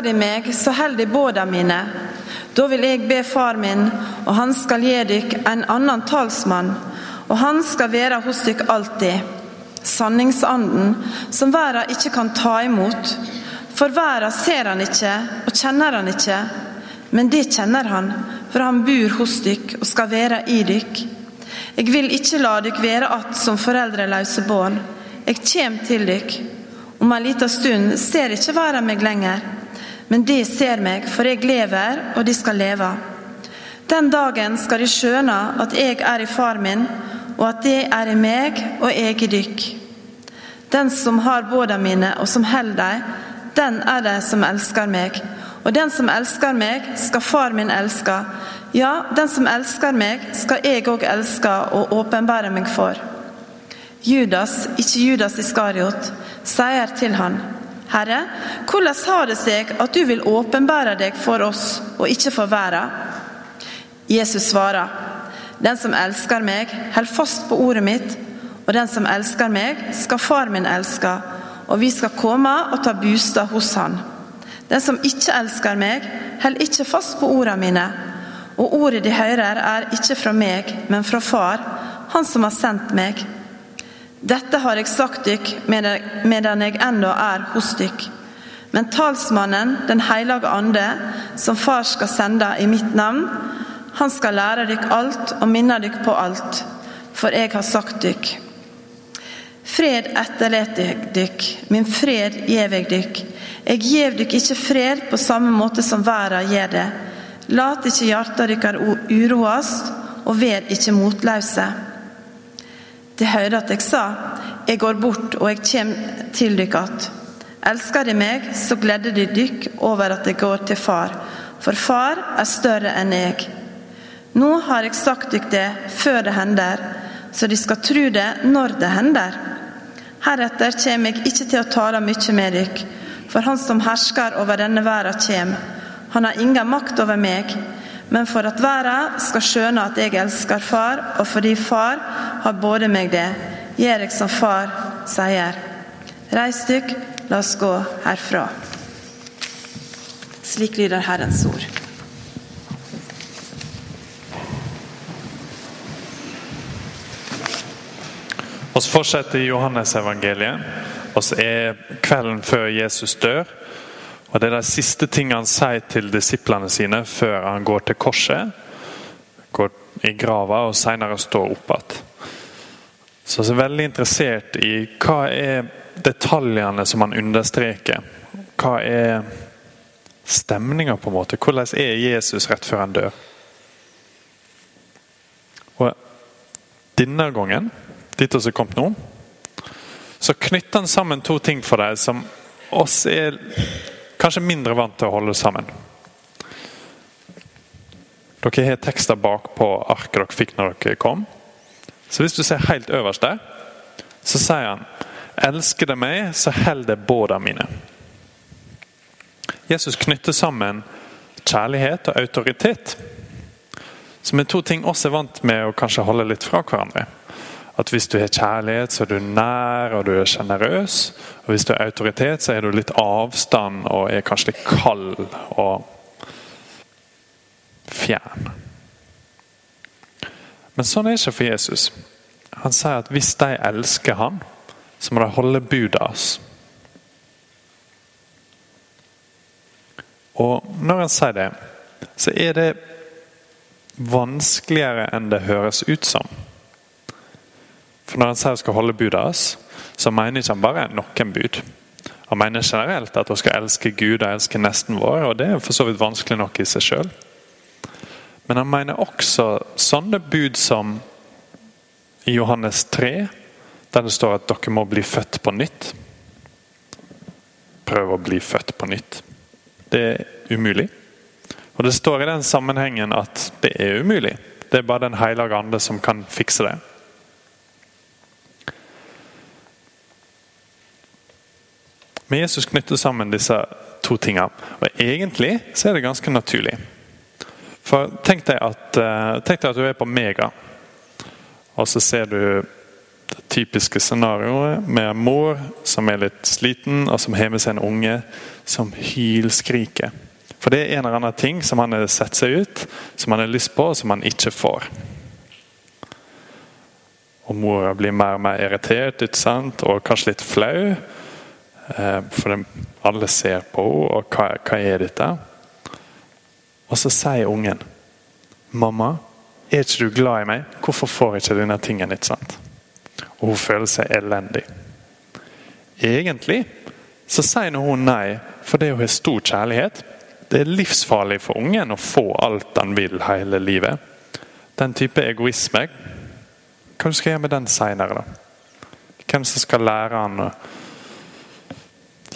elsker de meg, så held de båda mine. Da vil jeg be far min, og han skal gi dykk en annen talsmann, og han skal være hos dykk alltid. Sanningsanden, som verden ikke kan ta imot. For verden ser han ikke og kjenner han ikke, men det kjenner han, for han bor hos dykk og skal være i dykk. Jeg vil ikke la dykk være att som foreldreløse barn. Jeg kjem til dykk. Om en liten stund ser ikke verden meg lenger, men de ser meg, for jeg lever, og de skal leve. Den dagen skal de skjønne at jeg er i far min, og at det er i meg og jeg i dykk. Den som har båda mine, og som holder dem, den er det som elsker meg. Og den som elsker meg, skal far min elske. Ja, den som elsker meg, skal jeg òg elske og åpenbære meg for. Judas, ikke Judas Iskariot, sier til han, Herre, hvordan har det seg at du vil åpenbære deg for oss og ikke for verden? Jesus svarer, Den som elsker meg, holder fast på ordet mitt, og den som elsker meg, skal far min elske, og vi skal komme og ta bostad hos han. Den som ikke elsker meg, holder ikke fast på ordene mine. Og ordet de hører, er ikke fra meg, men fra Far, Han som har sendt meg. Dette har jeg sagt dykk medan jeg ennå er hos dykk. Men talsmannen, Den hellige ande, som Far skal sende i mitt navn, han skal lære dykk alt og minne dykk på alt, for jeg har sagt dykk. Fred etterlater dykk, min fred gjev jeg dykk. Jeg gjev dykk ikke fred på samme måte som verden gjør det. Lat ikke hjertet dykkar uroast, og vær ikke motløse. De hørte at jeg sa, jeg går bort og jeg kjem til dykk att. Elsker de meg, så gleder de dykk over at jeg går til far, for far er større enn jeg. Nå har jeg sagt dykk det før det hender, så de skal tro det når det hender. Heretter kommer jeg ikke til å tale mye med dykk, for han som hersker over denne verden kommer. Han har ingen makt over meg, men for at verden skal skjønne at jeg elsker far, og fordi far har både meg det, gjør jeg som far sier. Reis dykk, la oss gå herfra. Slik lyder Herrens ord. Vi fortsetter Johannes-evangeliet, Vi er kvelden før Jesus dør. Og Det er de siste tingene han sier til disiplene sine før han går til korset. Går i grava og senere står opp igjen. Så jeg er veldig interessert i hva er detaljene som han understreker. Hva er stemninga, på en måte? Hvordan er Jesus rett før han dør? Og denne gangen, dit vi er kommet nå, så knytter han sammen to ting for deg som oss er kanskje mindre vant til å holde sammen. Dere har tekster bak på arket dere fikk når dere kom. Så hvis du ser helt øverst der, så sier han Elsker det meg, så holder det båda mine. Jesus knytter sammen kjærlighet og autoritet. Som er to ting oss er vant med å kanskje holde litt fra hverandre. At Hvis du har kjærlighet, så er du nær og du er sjenerøs. Og hvis du har autoritet, så er du litt avstand og er kanskje litt kald og fjern. Men sånn er det ikke for Jesus. Han sier at hvis de elsker han, så må de holde budet hans. Og når han sier det, så er det vanskeligere enn det høres ut som. For når han sier han skal holde budet hans, så mener ikke han bare noen bud. Han mener generelt at vi skal elske Gud og elske nesten vår, og det er for så vidt vanskelig nok i seg sjøl. Men han mener også sånne bud som i Johannes 3, der det står at dere må bli født på nytt. Prøv å bli født på nytt. Det er umulig. Og Det står i den sammenhengen at det er umulig. Det er bare Den hellige ande som kan fikse det. Men Jesus knytter sammen disse to tingene. Og Egentlig så er det ganske naturlig. For Tenk deg at, tenk deg at du er på Mega, og så ser du Det typiske scenarioet med en mor som er litt sliten, og som har med seg en unge som hylskriker. For det er en eller annen ting som han har sett seg ut, som han har lyst på, og som han ikke får. Og mora blir mer og mer irritert ikke sant? og kanskje litt flau. Eh, for alle ser på henne, og hva, hva er dette? Og så sier ungen 'Mamma, er ikke du glad i meg? Hvorfor får jeg ikke denne tingen?' litt sant? Og hun føler seg elendig. Egentlig så sier hun nei fordi hun har stor kjærlighet. Det er livsfarlig for ungen å få alt han vil hele livet. Den type egoisme hva skal jeg gjøre med den seinere, da? Hvem som skal lære han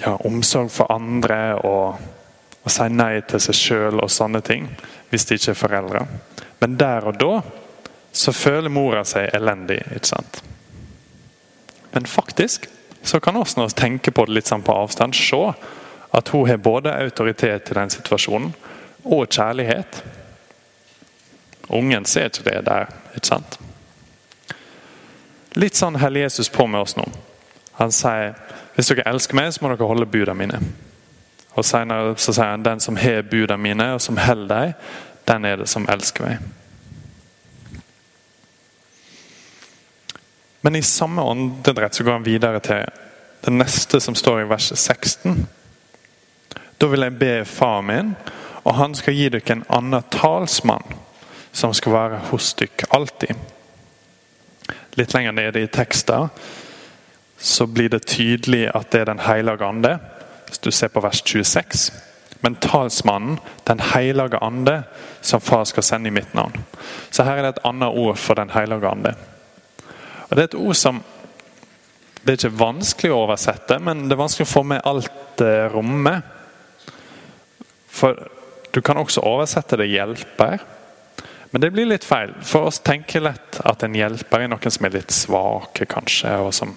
ja, omsorg for andre og, og si nei til seg sjøl og sånne ting, hvis de ikke er foreldre. Men der og da så føler mora seg elendig. ikke sant? Men faktisk så kan vi når vi tenker på det litt sånn på avstand, se at hun har både autoritet til den situasjonen og kjærlighet. Ungen ser ikke det der. ikke sant? Litt sånn holder Jesus på med oss nå. Han sier hvis dere elsker meg, så må dere holde budene mine. Og Senere så sier han den som har budene mine, og som holder dem, den er det som elsker meg. Men i samme åndedrett så går han videre til det neste som står i verset 16. Da vil jeg be far min, og han skal gi dere en annen talsmann, som skal være hos dere alltid litt lenger nede i teksten så blir det tydelig at det er Den hellige ande. Hvis du ser på vers 26. Men talsmannen, Den hellige ande, som far skal sende i mitt navn. Så her er det et annet ord for Den hellige ande. Og Det er et ord som det er ikke vanskelig å oversette, men det er vanskelig å få med alt rommet. For du kan også oversette det 'hjelper'. Men det blir litt feil. For oss tenker lett at en hjelper er noen som er litt svake, kanskje, og som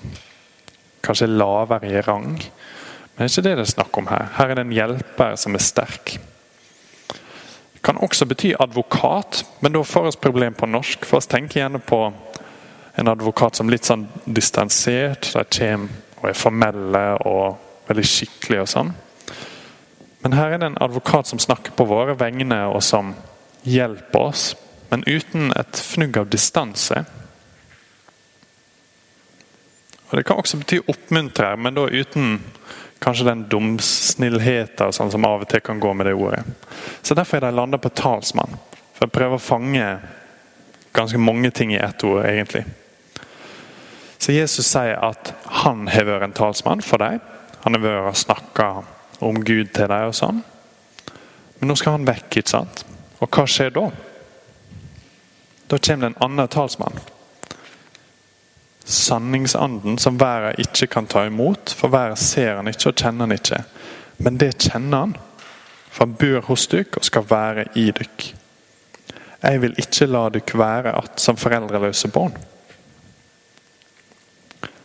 kanskje er lavere i rang. Men det er ikke det det er snakk om her. Her er det en hjelper som er sterk. Det kan også bety advokat, men da får vi problem på norsk. For oss tenker gjerne på en advokat som litt sånn distansert. De kommer og er formelle og veldig skikkelige og sånn. Men her er det en advokat som snakker på våre vegne, og som hjelper oss men uten et fnugg av distanse. Og Det kan også bety oppmuntre, men da uten kanskje den dumsnillheten sånn som av og til kan gå med det ordet. Så Derfor er de landa på talsmann. For Jeg prøver å fange ganske mange ting i ett ord, egentlig. Så Jesus sier at han har vært en talsmann for dem. Han har vært og snakka om Gud til dem og sånn. Men nå skal han vekk, ikke sant? Og hva skjer da? Da kommer det en annen talsmann. Sanningsanden som verden ikke kan ta imot, for verden ser han ikke og kjenner han ikke. Men det kjenner han, for han bor hos dere og skal være i dere. Jeg vil ikke la dere være att som foreldreløse barn.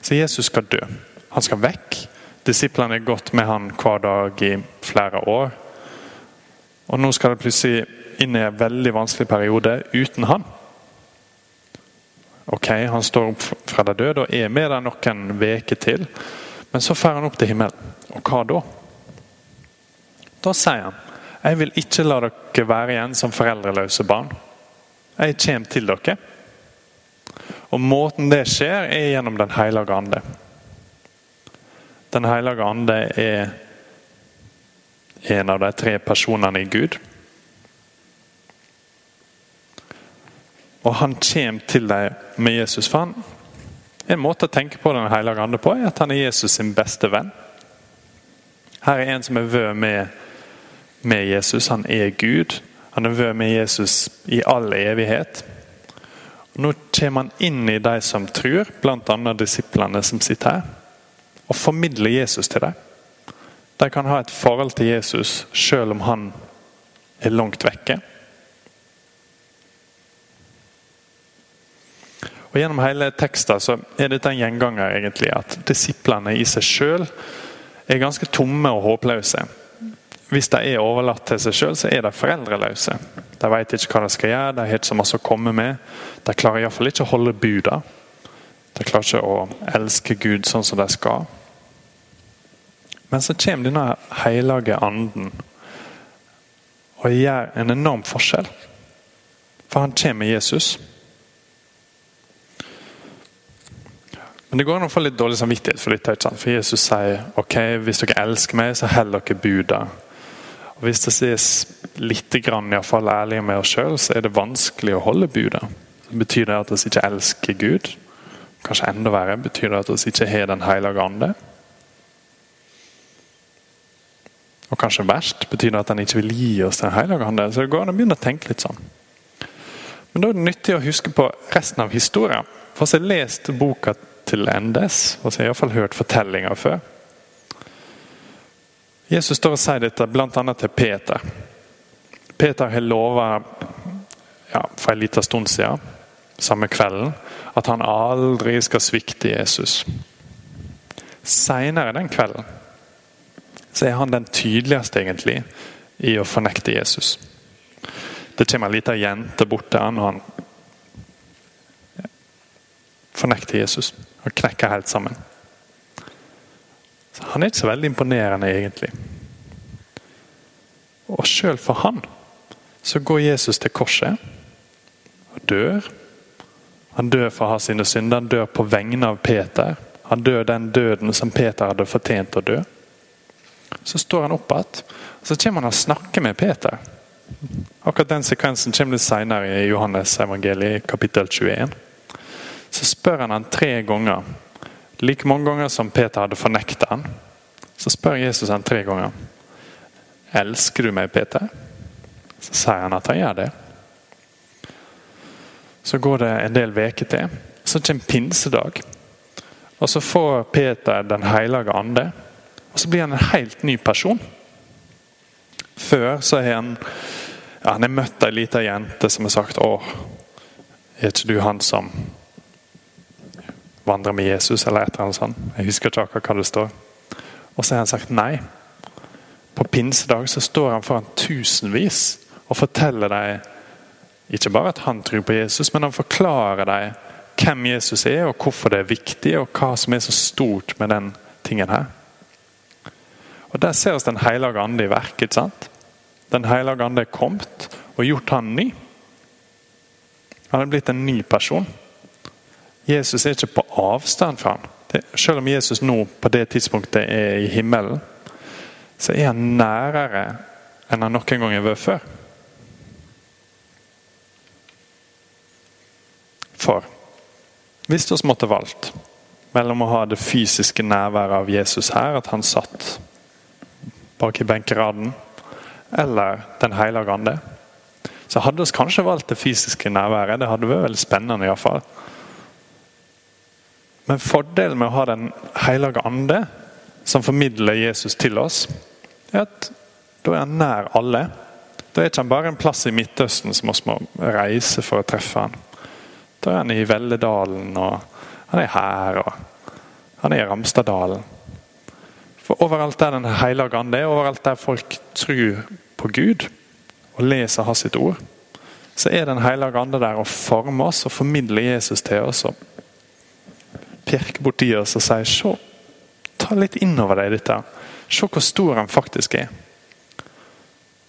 Så Jesus skal dø. Han skal vekk. Disiplene har gått med han hver dag i flere år. Og nå skal det plutselig inn i en veldig vanskelig periode uten han. Ok, Han står opp fra de døde og er med der noen uker til. Men så drar han opp til himmelen. Og hva da? Da sier han jeg vil ikke la dere være igjen som foreldreløse barn. Jeg kommer til dere. Og Måten det skjer, er gjennom Den hellige ande. Den hellige ande er en av de tre personene i Gud. Og han kommer til dem med Jesus. For han, en måte å tenke på Den hellige ande på er at han er Jesus sin beste venn. Her er en som er vød med, med Jesus. Han er Gud. Han er vød med Jesus i all evighet. Nå kommer han inn i de som tror, bl.a. disiplene som sitter her, og formidler Jesus til dem. De kan ha et forhold til Jesus selv om han er langt vekke. Og Gjennom hele teksten så er dette en gjenganger egentlig, at disiplene i seg sjøl er ganske tomme og håpløse. Hvis de er overlatt til seg sjøl, så er de foreldreløse. De vet ikke hva de skal gjøre, de har ikke så masse å komme med. De klarer iallfall ikke å holde buda. De klarer ikke å elske Gud sånn som de skal. Men så kommer denne hellige anden og gjør en enorm forskjell. For han kommer med Jesus. Men det går an å få litt dårlig samvittighet for dette. ikke sant? For Jesus sier ok, hvis dere elsker meg, så hold dere buda. Og Hvis det er litt grann, i fall, ærlige med oss sjøl, så er det vanskelig å holde buda. Betyr det at vi ikke elsker Gud? Kanskje enda verre, betyr det at vi ikke har Den hellige ande? Og kanskje verst, betyr det at han ikke vil gi oss Den hellige ande? Så det går an å begynne å tenke litt sånn. Men da er det nyttig å huske på resten av historien. For jeg har lest boka til endes, og så har jeg iallfall hørt fortellinger før. Jesus står og sier dette bl.a. til Peter. Peter har lova ja, for en liten stund siden, samme kvelden, at han aldri skal svikte Jesus. Seinere den kvelden så er han den tydeligste egentlig i å fornekte Jesus. Det kommer en liten jente bort til han, og han fornekter Jesus. Han knekker helt sammen. Så Han er ikke så veldig imponerende, egentlig. Og sjøl for han så går Jesus til korset og dør. Han dør for å ha sine synder. Han dør på vegne av Peter. Han dør den døden som Peter hadde fortjent å dø. Så står han opp igjen, og så kommer han og snakker med Peter. Akkurat den sekvensen kommer litt senere i Johannes evangeliet, kapittel 21. Så spør han han tre ganger. Like mange ganger som Peter hadde fornekta han. Så spør Jesus han tre ganger. Elsker du meg, Peter? Så sier han at han gjør det. Så går det en del uker til. Så kommer pinsedag. Og så får Peter Den hellige ande. Og så blir han en helt ny person. Før så har han ja, han har møtt ei lita jente som har sagt 'Å, er ikke du han som vandrer med Jesus?' eller et eller annet sånt. Jeg husker ikke akkurat hva det står. Og så har han sagt nei. På pinsedag så står han foran tusenvis og forteller dem ikke bare at han tror på Jesus, men han forklarer dem hvem Jesus er, og hvorfor det er viktig, og hva som er så stort med den tingen her. Og Der ser vi Den hellige ande i verk. ikke sant? Den hellige ande er kommet og gjort han ny. Han er blitt en ny person. Jesus er ikke på avstand fra ham. Selv om Jesus nå på det tidspunktet er i himmelen, så er han nærere enn han noen gang har vært før. For hvis vi måtte valgt mellom å ha det fysiske nærværet av Jesus her, at han satt bak i benkeraden, eller Den hellige ande, så hadde vi kanskje valgt det fysiske nærværet. Det hadde vært veldig spennende iallfall. Men fordelen med å ha Den hellige ande, som formidler Jesus til oss, er at da er han nær alle. Da er ikke han bare en plass i Midtøsten som vi må reise for å treffe han. Da er han i Velledalen, og han er her, og han er i Ramstadalen. For overalt der Den hellige ande er, overalt der folk tror på Gud og leser hans sitt ord, så er Den hellige ande der og former oss og formidler Jesus til oss. og Pirker borti oss og sier se, ta litt innover deg dette. Se hvor stor han faktisk er.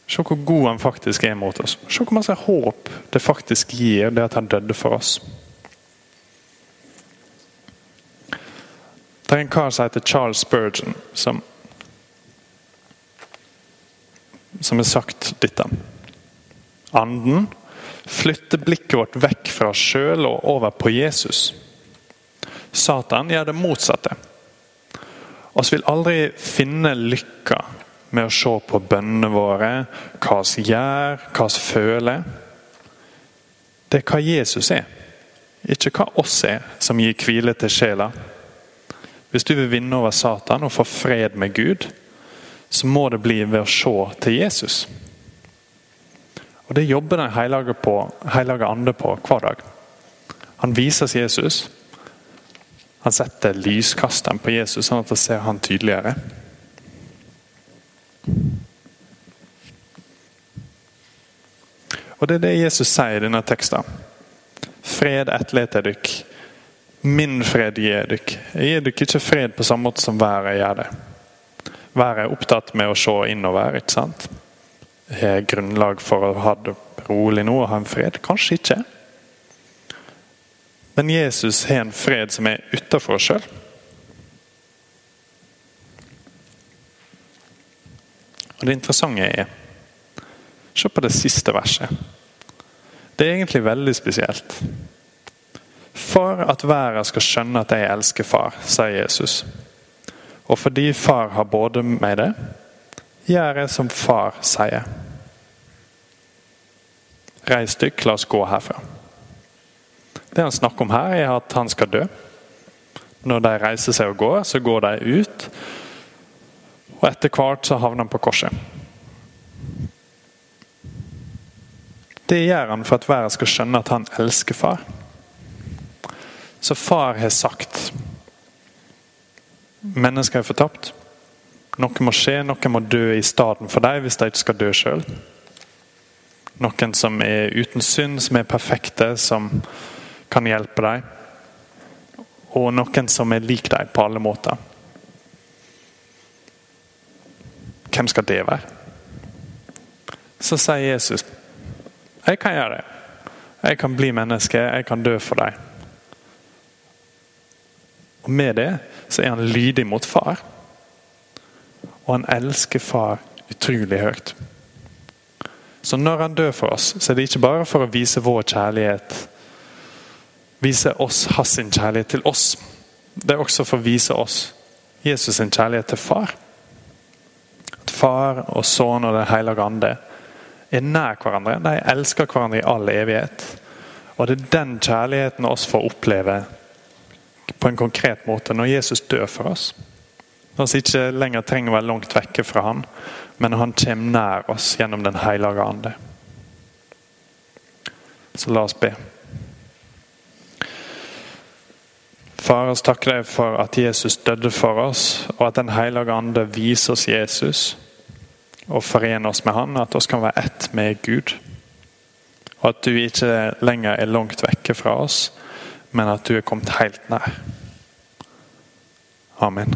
Se hvor god han faktisk er mot oss. Se hvor masse håp det faktisk gir, det at han døde for oss. Det er en kar som heter Charles Spurgeon, som, som har sagt dette. Anden flytter blikket vårt vekk fra oss sjøl og over på Jesus. Satan gjør det motsatte. Vi vil aldri finne lykka med å se på bønnene våre, hva vi gjør, hva vi føler. Det er hva Jesus er, ikke hva oss er, som gir hvile til sjela. Hvis du vil vinne over Satan og få fred med Gud, så må det bli ved å se til Jesus. Og Det jobber Den hellige, på, ande på hver dag. Han viser Jesus. Han setter lyskasteren på Jesus, sånn at han ser han tydeligere. Og Det er det Jesus sier i denne teksten. Fred etterlater dykk Min fred gir dykk. Jeg gir dykk ikke fred på samme måte som været gjør det. Været er opptatt med å se innover, ikke sant? Har grunnlag for å ha det rolig nå og ha en fred? Kanskje ikke. Men Jesus har en fred som er utafor oss sjøl. Og Det interessante er Se på det siste verset. Det er egentlig veldig spesielt. For at verden skal skjønne at jeg elsker far, sier Jesus. Og fordi far har både meg det, gjør jeg som far sier. Reis dykk, la oss gå herfra. Det han snakker om her, er at han skal dø. Når de reiser seg og går, så går de ut. Og etter hvert så havner han på korset. Det gjør han for at verden skal skjønne at han elsker far. Så far har sagt mennesker er fortapt. Noe må skje, noe må dø i stedet for dem hvis de ikke skal dø sjøl. Noen som er uten synd, som er perfekte, som kan hjelpe deg, Og noen som er lik deg på alle måter. Hvem skal det være? Så sier Jesus jeg kan gjøre det. Jeg kan bli menneske, jeg kan dø for deg. Og Med det så er han lydig mot far. Og han elsker far utrolig høyt. Så når han dør for oss, så er det ikke bare for å vise vår kjærlighet. Vise oss hans kjærlighet til oss. Det er også for å vise oss Jesus' sin kjærlighet til far. At far og sønn og Den hellige ande er nær hverandre. De elsker hverandre i all evighet. Og det er den kjærligheten oss får oppleve på en konkret måte når Jesus dør for oss. Når vi ikke lenger trenger å være langt vekke fra han, men han kommer nær oss gjennom Den hellige ande. Så la oss be. Far, oss takker deg for at Jesus døde for oss, og at Den hellige ande viser oss Jesus og forener oss med Han, at oss kan være ett med Gud. Og at du ikke lenger er langt vekke fra oss, men at du er kommet helt nær. Amen.